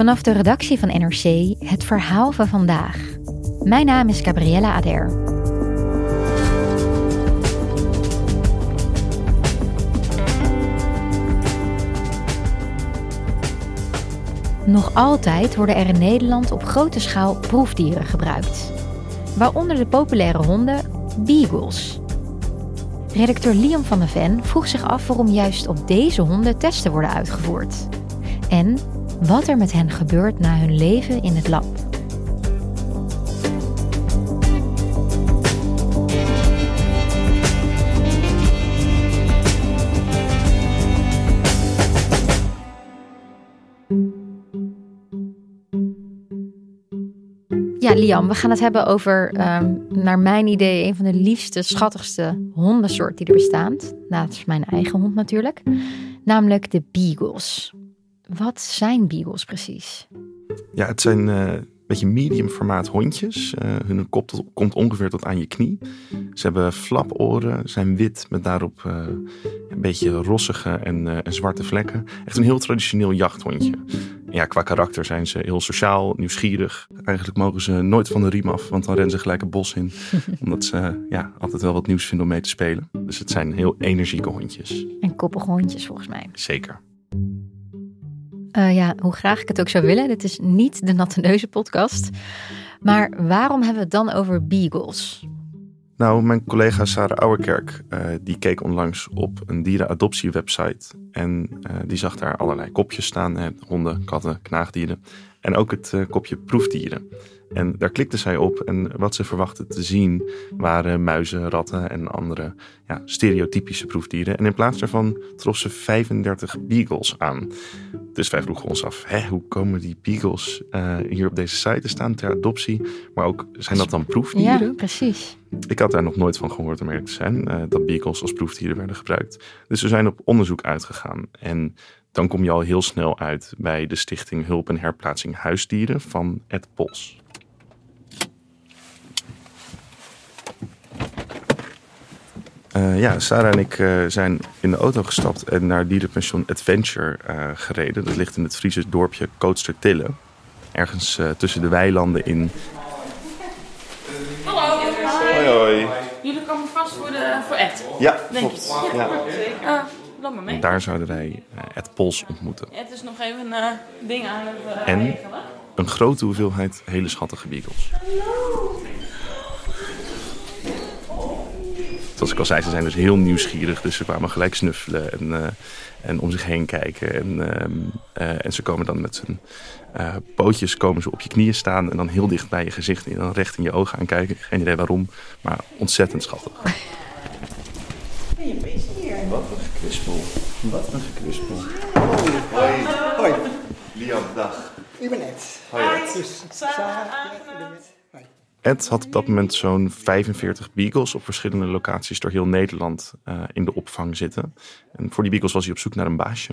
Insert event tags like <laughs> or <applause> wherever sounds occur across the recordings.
Vanaf de redactie van NRC het verhaal van vandaag. Mijn naam is Gabriella Ader. Nog altijd worden er in Nederland op grote schaal proefdieren gebruikt. Waaronder de populaire honden Beagles. Redacteur Liam van der Ven vroeg zich af waarom juist op deze honden testen worden uitgevoerd. En wat er met hen gebeurt na hun leven in het lab. Ja, Liam, we gaan het hebben over, ehm, naar mijn idee, een van de liefste, schattigste hondensoorten die er bestaan. Naast mijn eigen hond natuurlijk. Namelijk de Beagles. Wat zijn beagles precies? Ja, het zijn uh, een beetje medium formaat hondjes. Uh, hun kop komt ongeveer tot aan je knie. Ze hebben flaporen, zijn wit met daarop uh, een beetje rossige en, en, zwarte vlekken. Echt een heel traditioneel jachthondje. Ja, qua karakter zijn ze heel sociaal, nieuwsgierig. Eigenlijk mogen ze nooit van de riem af, want dan rennen ze gelijk het bos in. <laughs> omdat ze ja, altijd wel wat nieuws vinden om mee te spelen. Dus het zijn heel energieke hondjes. En koppige hondjes volgens mij. Zeker. Uh, ja, hoe graag ik het ook zou willen. Dit is niet de Natte Neuzen podcast. Maar waarom hebben we het dan over beagles? Nou, mijn collega Sarah Ouwerkerk, uh, die keek onlangs op een dierenadoptiewebsite. En uh, die zag daar allerlei kopjes staan. Honden, katten, knaagdieren. En ook het kopje proefdieren. En daar klikte zij op en wat ze verwachtte te zien waren muizen, ratten en andere ja, stereotypische proefdieren. En in plaats daarvan trof ze 35 beagles aan. Dus wij vroegen ons af, hè, hoe komen die beagles uh, hier op deze site te staan ter adoptie? Maar ook, zijn dat dan proefdieren? Ja, precies. Ik had daar nog nooit van gehoord om eerlijk te zijn, uh, dat beagles als proefdieren werden gebruikt. Dus we zijn op onderzoek uitgegaan en dan kom je al heel snel uit bij de Stichting Hulp en Herplaatsing Huisdieren van Ed Pols. Uh, ja, Sarah en ik uh, zijn in de auto gestapt en naar dierenpension Adventure uh, gereden. Dat ligt in het Friese dorpje Kootstertille. Ergens tussen de weilanden in. Hallo. Hoi, hoi. Jullie komen vast voor, de, voor Ed? Ja, denk ik. Ja. <laughs> Ja. laat maar mee. En daar zouden wij Ed Pols ontmoeten. Ed is nog even ding aan het en regelen. een grote hoeveelheid hele schattige beagles. Zoals ik al zei, ze zijn dus heel nieuwsgierig. Dus ze kwamen gelijk snuffelen en, uh, en om zich heen kijken. En, uh, uh, en ze komen dan met hun pootjes komen ze op je knieën staan. En dan heel dicht bij je gezicht en dan recht in je ogen aankijken. Geen idee waarom, maar ontzettend schattig. Ben je bezig hier? Wat een gekwispel. Wat een gekwispel. Hoi. Hoi. Liam, dag. Ik ben Ed. Hoi Ed. Ed. Had op dat moment zo'n 45 beagles op verschillende locaties door heel Nederland uh, in de opvang zitten. En voor die beagles was hij op zoek naar een baasje.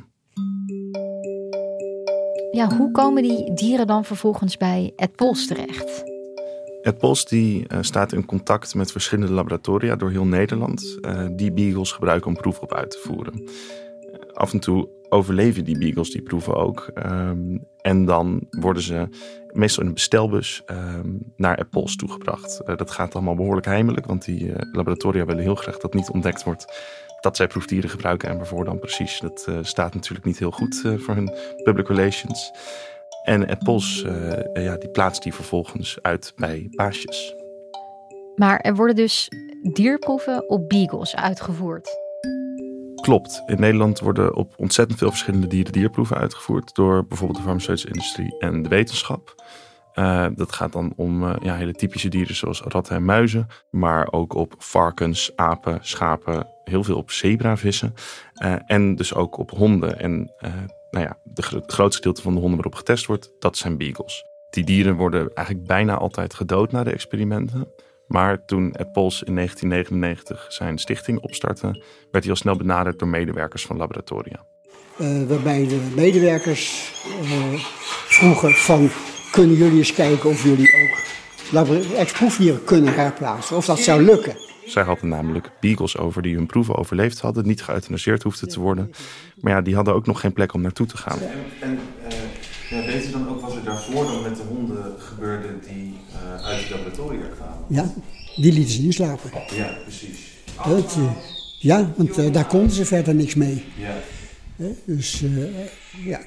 Ja, hoe komen die dieren dan vervolgens bij Ed Pols terecht? Ed Pols die, uh, staat in contact met verschillende laboratoria door heel Nederland uh, die beagles gebruiken om proeven op uit te voeren. Af en toe overleven die beagles die proeven ook. Um, en dan worden ze meestal in een bestelbus um, naar Pols toegebracht. Uh, dat gaat allemaal behoorlijk heimelijk, want die uh, laboratoria willen heel graag dat niet ontdekt wordt dat zij proefdieren gebruiken en waarvoor dan precies, dat eh, staat natuurlijk niet heel goed eh, voor hun public relations. En eh, ja, die plaatst die vervolgens uit bij baasjes. Maar er worden dus dierproeven op beagles uitgevoerd. Klopt. In Nederland worden op ontzettend veel verschillende dieren dierproeven uitgevoerd door bijvoorbeeld de farmaceutische industrie en de wetenschap. Uh, dat gaat dan om uh, ja, hele typische dieren zoals ratten en muizen, maar ook op varkens, apen, schapen, heel veel op zebravissen uh, en dus ook op honden. En nou ja, de het grootste gedeelte van de honden waarop getest wordt, dat zijn beagles. Die dieren worden eigenlijk bijna altijd gedood na de experimenten. Maar toen Ed Pols in 1999 zijn stichting opstartte, werd hij al snel benaderd door medewerkers van laboratoria. Uh, waarbij de medewerkers uh, vroegen van, kunnen jullie eens kijken of jullie ook ex-proefdieren kunnen herplaatsen, of dat zou lukken. Zij hadden namelijk beagles over die hun proeven overleefd hadden, niet geëuthanaseerd hoefden te worden. Maar ja, die hadden ook nog geen plek om naartoe te gaan. En, en uh, ja, weet u dan ook wat er daarvoor dan met de honden gebeurde die uh, uit het laboratoria kwamen? Ja, die lieten ze niet slapen. Ja, precies. Dat, uh, ja, want uh, daar konden ze verder niks mee. Ja. dus ja.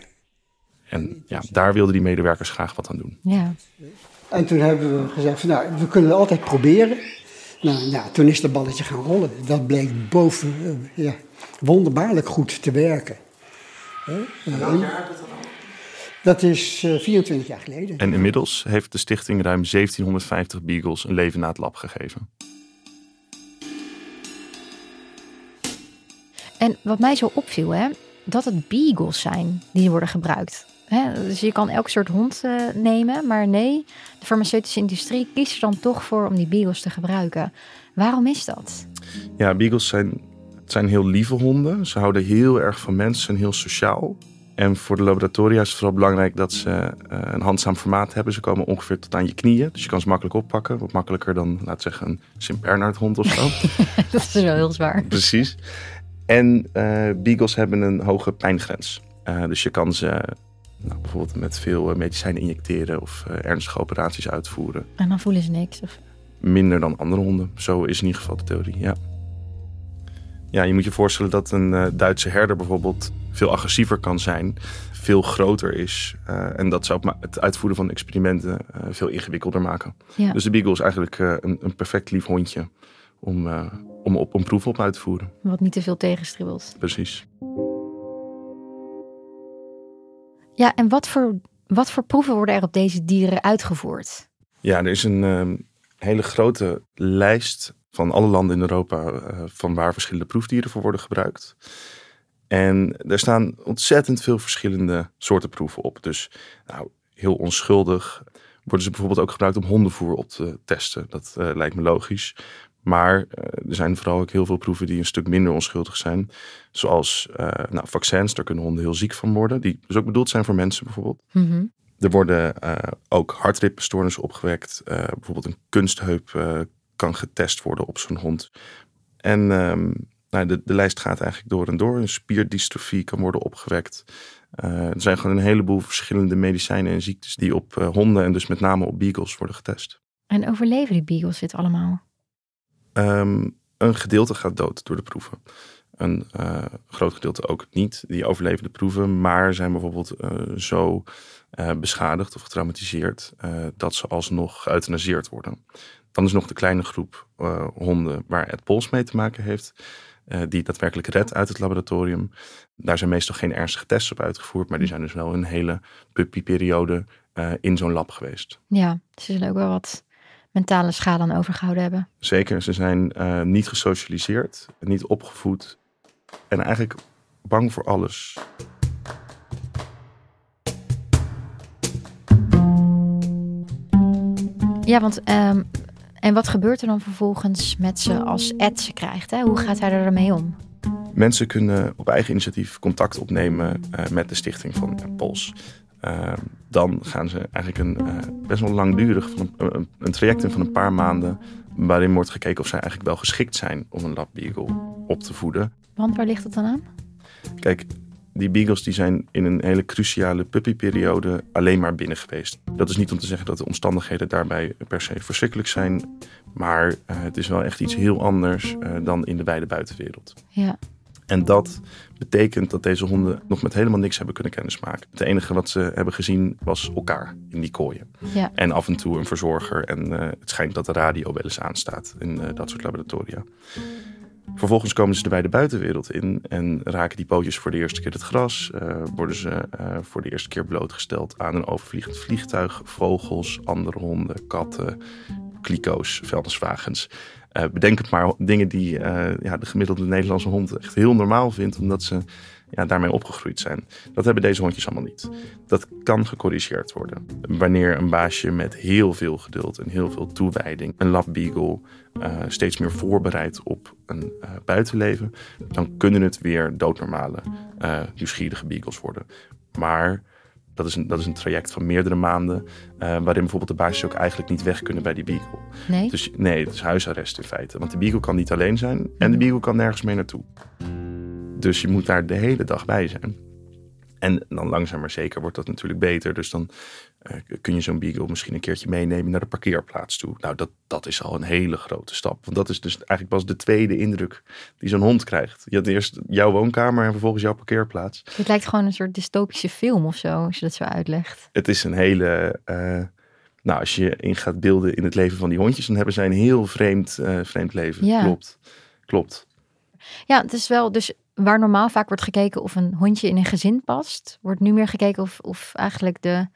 En ja, daar wilden die medewerkers graag wat aan doen. Ja. En toen hebben we gezegd, van, nou, we kunnen het altijd proberen. Nou, ja, toen is het balletje gaan rollen. Dat bleek boven, ja, wonderbaarlijk goed te werken. En welk jaar dat dan dat is uh, 24 jaar geleden. En inmiddels heeft de stichting ruim 1750 beagles een leven na het lab gegeven. En wat mij zo opviel, hè, dat het beagles zijn die worden gebruikt. Hè, dus je kan elk soort hond uh, nemen, maar nee, de farmaceutische industrie kiest er dan toch voor om die beagles te gebruiken. Waarom is dat? Ja, beagles zijn, zijn heel lieve honden. Ze houden heel erg van mensen, zijn heel sociaal. En voor de laboratoria is het vooral belangrijk dat ze uh, een handzaam formaat hebben. Ze komen ongeveer tot aan je knieën. Dus je kan ze makkelijk oppakken. Wat makkelijker dan, laat zeggen, een Sint-Bernard hond of zo. <laughs> dat is wel heel zwaar. Precies. En uh, beagles hebben een hoge pijngrens. Uh, dus je kan ze nou, bijvoorbeeld met veel medicijnen injecteren of ernstige operaties uitvoeren. En dan voelen ze niks? Of? Minder dan andere honden. Zo is in ieder geval de theorie, ja. Ja, je moet je voorstellen dat een Duitse herder bijvoorbeeld veel agressiever kan zijn, veel groter is. Uh, en dat zou het uitvoeren van experimenten uh, veel ingewikkelder maken. Ja. Dus de Beagle is eigenlijk een, een, perfect lief hondje om, om op een proef op uit te voeren. Wat niet te veel tegenstribbelt. Precies. Ja, en wat voor, wat voor proeven worden er op deze dieren uitgevoerd? Ja, er is een um, hele grote lijst van alle landen in Europa van waar verschillende proefdieren voor worden gebruikt. En er staan ontzettend veel verschillende soorten proeven op. Dus nou, heel onschuldig worden ze bijvoorbeeld ook gebruikt om hondenvoer op te testen. Dat uh, lijkt me logisch. Maar uh, er zijn vooral ook heel veel proeven die een stuk minder onschuldig zijn. Zoals nou, vaccins, daar kunnen honden heel ziek van worden. Die dus ook bedoeld zijn voor mensen bijvoorbeeld. Mm -hmm. Er worden ook hartritmestoornissen opgewekt. bijvoorbeeld een kunstheup kan getest worden op zo'n hond. En um, nou, de, de lijst gaat eigenlijk door en door. Een spierdystrofie kan worden opgewekt. Uh, er zijn gewoon een heleboel verschillende medicijnen en ziektes die op uh, honden en dus met name op beagles worden getest. En overleven die beagles dit allemaal? Um, een gedeelte gaat dood door de proeven. Een uh, groot gedeelte ook niet. Die overleven de proeven, maar zijn bijvoorbeeld zo beschadigd of getraumatiseerd dat ze alsnog geëuthanaseerd worden. Dan is nog de kleine groep honden waar Ed Pols mee te maken heeft. Uh, die daadwerkelijk redt uit het laboratorium. Daar zijn meestal geen ernstige tests op uitgevoerd. Maar die zijn dus wel een hele puppyperiode uh, in zo'n lab geweest. Ja, ze zullen ook wel wat mentale schade aan overgehouden hebben. Zeker, ze zijn uh, niet gesocialiseerd, niet opgevoed. En eigenlijk bang voor alles. Ja, want um, en wat gebeurt er dan vervolgens met ze als Ed ze krijgt? Hè? Hoe gaat hij ermee om? Mensen kunnen op eigen initiatief contact opnemen uh, met de stichting van uh, Pols. Uh, dan gaan ze eigenlijk een best wel langdurig van een, een, traject in van een paar maanden. waarin wordt gekeken of zij eigenlijk wel geschikt zijn om een lab beagle op te voeden. Want waar ligt het dan aan? Kijk, die beagles die zijn in een hele cruciale puppyperiode alleen maar binnen geweest. Dat is niet om te zeggen dat de omstandigheden daarbij per se verschrikkelijk zijn. Maar uh, het is wel echt iets heel anders uh, dan in de wijde buitenwereld. Ja, En dat betekent dat deze honden nog met helemaal niks hebben kunnen kennismaken. Het enige wat ze hebben gezien was elkaar in die kooien. Ja. En af en toe een verzorger. En eh, het schijnt dat de radio wel eens aanstaat in eh, dat soort laboratoria. Vervolgens komen ze er bij de buitenwereld in en raken die pootjes voor de eerste keer het gras. eh, worden ze eh, voor de eerste keer blootgesteld aan een overvliegend vliegtuig, vogels, andere honden, katten, kliko's, vuilniswagens. Eh, bedenk het maar, dingen die ja, de gemiddelde Nederlandse hond echt heel normaal vindt, omdat ze ja, daarmee opgegroeid zijn. Dat hebben deze hondjes allemaal niet. Dat kan gecorrigeerd worden. Wanneer een baasje met heel veel geduld en heel veel toewijding, een lab beagle, eh, steeds meer voorbereidt op een eh, buitenleven, dan kunnen het weer doodnormale, eh, nieuwsgierige beagles worden. Maar dat is een, dat is een traject van meerdere maanden, waarin bijvoorbeeld de baasjes ook eigenlijk niet weg kunnen bij die beagle. Nee? Dus nee, het is huisarrest in feite. Want de beagle kan niet alleen zijn en de beagle kan nergens mee naartoe. Dus je moet daar de hele dag bij zijn. En dan langzaam maar zeker wordt dat natuurlijk beter. Dus dan eh, kun je zo'n beagle misschien een keertje meenemen naar de parkeerplaats toe. Nou, dat, dat is al een hele grote stap. Want dat is dus eigenlijk pas de tweede indruk die zo'n hond krijgt. Je had eerst jouw woonkamer en vervolgens jouw parkeerplaats. Het lijkt gewoon een soort dystopische film of zo, als je dat zo uitlegt. Het is een hele. eh, nou, als je in gaat beelden in het leven van die hondjes, dan hebben zij een heel vreemd, eh, vreemd leven. Ja. Klopt. Klopt. Ja, het is wel dus waar normaal vaak wordt gekeken of een hondje in een gezin past, wordt nu meer gekeken of, of eigenlijk de,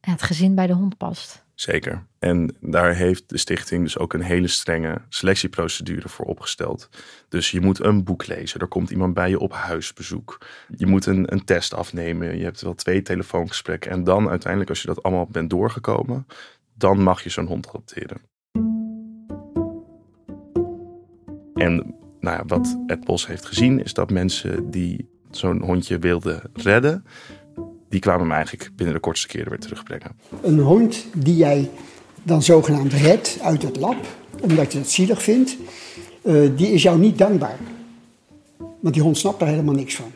het gezin bij de hond past. Zeker. En daar heeft de stichting dus ook een hele strenge selectieprocedure voor opgesteld. Dus je moet een boek lezen. Er komt iemand bij je op huisbezoek. Je moet een, een test afnemen. Je hebt wel twee telefoongesprekken. En dan uiteindelijk, als je dat allemaal bent doorgekomen, dan mag je zo'n hond adopteren. En nou wat Ed Bos heeft gezien, is dat mensen die zo'n hondje wilden redden, die kwamen hem eigenlijk binnen de kortste keren weer terugbrengen. Een hond die jij dan zogenaamd redt uit het lab, omdat je het zielig vindt, eh, die is jou niet dankbaar. Want die hond snapt er helemaal niks van.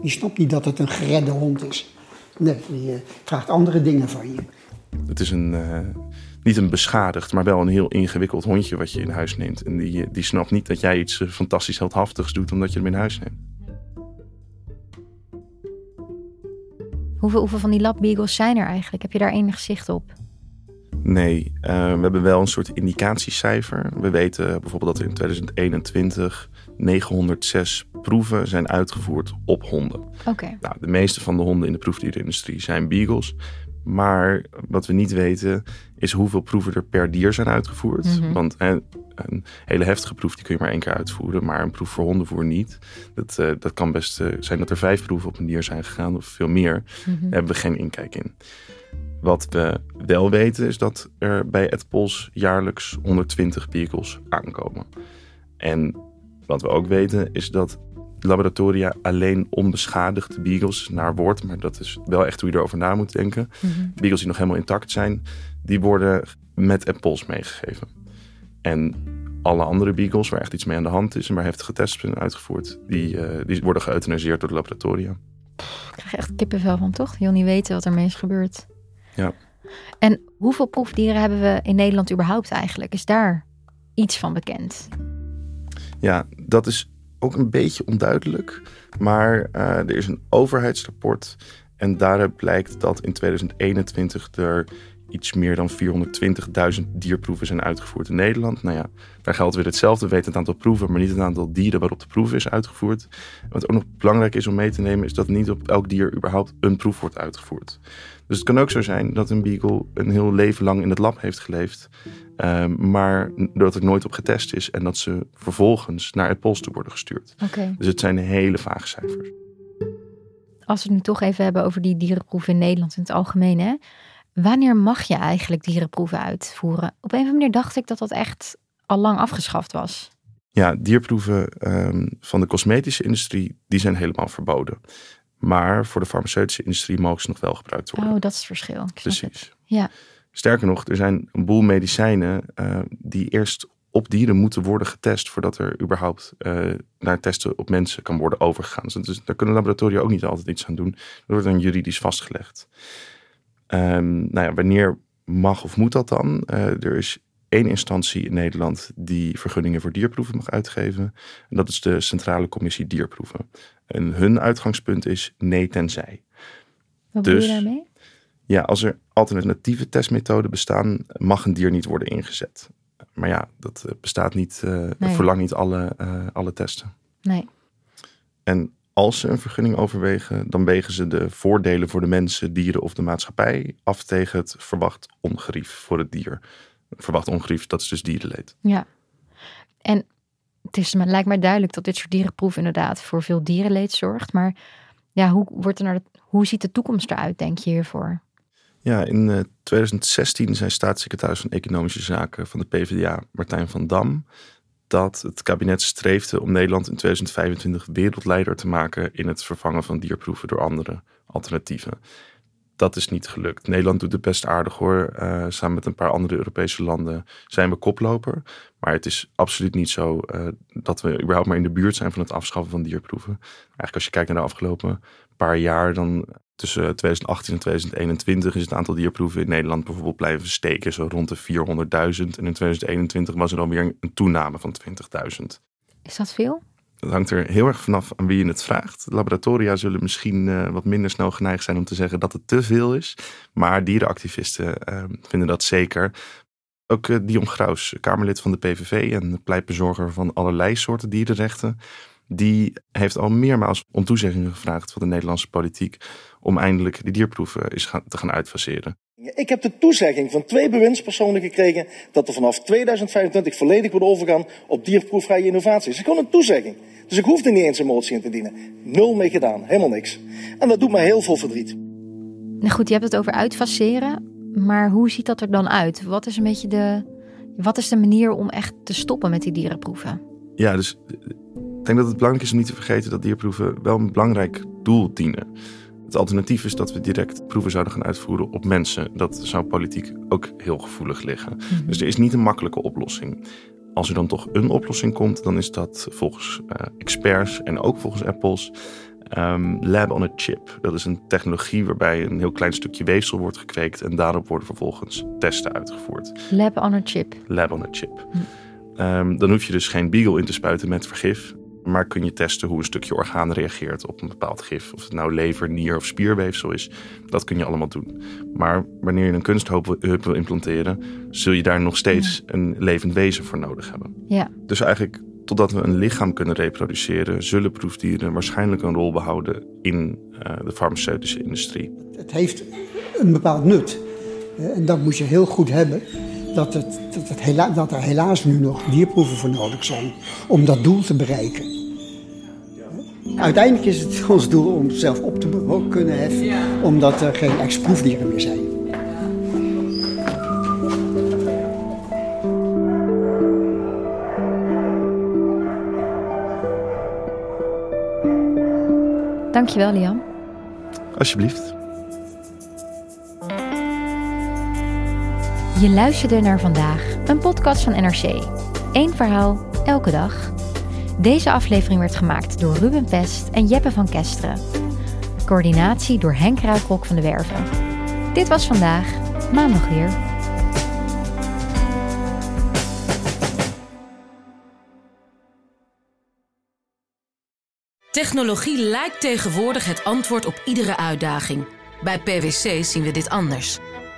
Die snapt niet dat het een geredde hond is. Nee, die eh, vraagt andere dingen van je. Het is een, eh, niet een beschadigd, maar wel een heel ingewikkeld hondje wat je in huis neemt. En die, die snapt niet dat jij iets eh, fantastisch heldhaftigs doet omdat je hem in huis neemt. Hoeveel, hoeveel van die lab beagles zijn er eigenlijk? Heb je daar enig zicht op? Nee, eh, we hebben wel een soort indicatiecijfer. We weten bijvoorbeeld dat er in 2021 906 proeven zijn uitgevoerd op honden. Oké. Nou, de meeste van de honden in de proefdierenindustrie zijn beagles. Maar wat we niet weten is hoeveel proeven er per dier zijn uitgevoerd. Mhm. Want hè, een hele heftige proef die kun je maar één keer uitvoeren. Maar een proef voor hondenvoer niet. Dat, eh, dat kan best eh, zijn dat er vijf proeven op een dier zijn gegaan of veel meer. Mhm. Daar hebben we geen inkijk in. Wat we wel weten is dat er bij Ed Pols jaarlijks 120 beagles aankomen. En wat we ook weten is dat laboratoria alleen onbeschadigde beagles naar woord, maar dat is wel echt hoe je erover na moet denken. Mhm. Beagles die nog helemaal intact zijn, die worden met Pols meegegeven. En alle andere beagles waar echt iets mee aan de hand is en waar heftige tests zijn uitgevoerd, die, eh, die worden geëuthanaseerd door de laboratoria. Ik krijg echt kippenvel van, toch? Je wil niet weten wat ermee is gebeurd. Ja. En hoeveel proefdieren hebben we in Nederland überhaupt eigenlijk? Is daar iets van bekend? Ja, dat is ook een beetje onduidelijk. Maar eh, er is een overheidsrapport. En daaruit blijkt dat in 2021 er iets meer dan 420.000 dierproeven zijn uitgevoerd in Nederland. Nou ja, daar geldt weer hetzelfde. We weten het aantal proeven, maar niet het aantal dieren waarop de proef is uitgevoerd. Wat ook nog belangrijk is om mee te nemen, is dat niet op elk dier überhaupt een proef wordt uitgevoerd. Dus het kan ook zo zijn dat een beagle een heel leven lang in het lab heeft geleefd. ehm, maar dat er nooit op getest is en dat ze vervolgens naar het pols toe worden gestuurd. Dus het zijn hele vage cijfers. Als we het nu toch even hebben over die dierenproeven in Nederland in het algemeen. Hè? Wanneer mag je eigenlijk dierenproeven uitvoeren? Op een of andere manier dacht ik dat dat echt al lang afgeschaft was. Ja, dierproeven ehm, van de cosmetische industrie, die zijn helemaal verboden. Maar voor de farmaceutische industrie mogen ze nog wel gebruikt worden. Oh, dat is het verschil. Het. Precies. Ja. Sterker nog, er zijn een boel medicijnen eh, die eerst op dieren moeten worden getest voordat er überhaupt eh, naar testen op mensen kan worden overgegaan. Dus, daar kunnen laboratoria ook niet altijd iets aan doen. Dat wordt dan juridisch vastgelegd. Ehm, nou ja, wanneer mag of moet dat dan? Eh, er is één instantie in Nederland die vergunningen voor dierproeven mag uitgeven. En dat is de Centrale Commissie Dierproeven. En hun uitgangspunt is nee tenzij. Wat bedoel Dus- je daarmee? Ja, als er alternatieve testmethoden bestaan, mag een dier niet worden ingezet. Maar ja, dat eh, bestaat niet, eh Nee. niet alle, alle testen. Nee. En als ze een vergunning overwegen, dan wegen ze de voordelen voor de mensen, dieren of de maatschappij af tegen het verwacht ongerief voor het dier. Verwacht ongerief, dat is dus dierenleed. Ja. En het is, het lijkt mij duidelijk dat dit soort dierenproeven inderdaad voor veel dierenleed zorgt. Maar ja, hoe, wordt er naar de, hoe ziet de toekomst eruit, denk je hiervoor? Ja, in eh, 2016 zei staatssecretaris van Economische Zaken van de PvdA, Martijn van Dam, dat het kabinet streefde om Nederland in 2025 wereldleider te maken in het vervangen van dierproeven door andere alternatieven. Dat is niet gelukt. Nederland doet het best aardig hoor. Eh, samen met een paar andere Europese landen zijn we koploper. Maar het is absoluut niet zo eh, dat we überhaupt maar in de buurt zijn van het afschaffen van dierproeven. Eigenlijk als je kijkt naar de afgelopen paar jaar, dan tussen 2018 en 2021 is het aantal dierproeven in Nederland bijvoorbeeld blijven steken, zo rond de 400.000. En in 2021 was er dan weer een toename van 20.000. Is dat veel? Dat hangt er heel erg vanaf aan wie je het vraagt. Laboratoria zullen misschien eh, wat minder snel geneigd zijn om te zeggen dat het te veel is. Maar dierenactivisten eh, vinden dat zeker. Ook eh, Dion Graus, Kamerlid van de PVV en pleitbezorger van allerlei soorten dierenrechten. Die heeft al meermaals om toezeggingen gevraagd van de Nederlandse politiek om eindelijk die dierproeven is gaan, te gaan uitfaseren. Ik heb de toezegging van twee bewindspersonen gekregen dat er vanaf 2025 volledig wordt overgaan op dierproefvrije innovatie. Dat is gewoon een toezegging. Dus ik hoefde niet eens een motie in te dienen. Nul mee gedaan, helemaal niks. En dat doet mij heel veel verdriet. Nou goed, je hebt het over uitfaseren. Maar hoe ziet dat er dan uit? Wat is een beetje de, wat is de manier om echt te stoppen met die dierenproeven? Ja, dus eh, ik denk dat het belangrijk is om niet te vergeten dat dierproeven wel een belangrijk doel dienen. Het alternatief is dat we direct proeven zouden gaan uitvoeren op mensen. Dat zou politiek ook heel gevoelig liggen. Dus er is niet een makkelijke oplossing. Als er dan toch een oplossing komt, dan is dat volgens eh, experts en ook volgens Apples ehm, lab on a chip. Dat is een technologie waarbij een heel klein stukje weefsel wordt gekweekt en daarop worden vervolgens testen uitgevoerd Lab on a chip. lab on a chip. Ehm, dan hoef je dus geen beagle in te spuiten met vergif. Maar kun je testen hoe een stukje orgaan reageert op een bepaald gif. Of het nou lever, nier of spierweefsel is. Dat kun je allemaal doen. Maar wanneer je een kunstheup wil implanteren, zul je daar nog steeds een levend wezen voor nodig hebben. Ja. Dus eigenlijk totdat we een lichaam kunnen reproduceren, zullen proefdieren waarschijnlijk een rol behouden in eh, de farmaceutische industrie. Het heeft een bepaald nut. Eh, En dat moet je heel goed hebben. Dat, het, dat, het hela- dat er helaas nu nog dierproeven voor nodig zijn om dat doel te bereiken. Uiteindelijk is het ons doel om het zelf op te kunnen heffen, omdat er geen ex-proefdieren meer zijn. Dankjewel, Liam. Alsjeblieft. Je luisterde naar vandaag, een podcast van NRC. Eén verhaal, elke dag. Deze aflevering werd gemaakt door Ruben Pest en Jeppe van Kesteren. Coördinatie door Henk Ruikrok van de Werven. Dit was vandaag, maandag weer. Technologie lijkt tegenwoordig het antwoord op iedere uitdaging. Bij PwC zien we dit anders.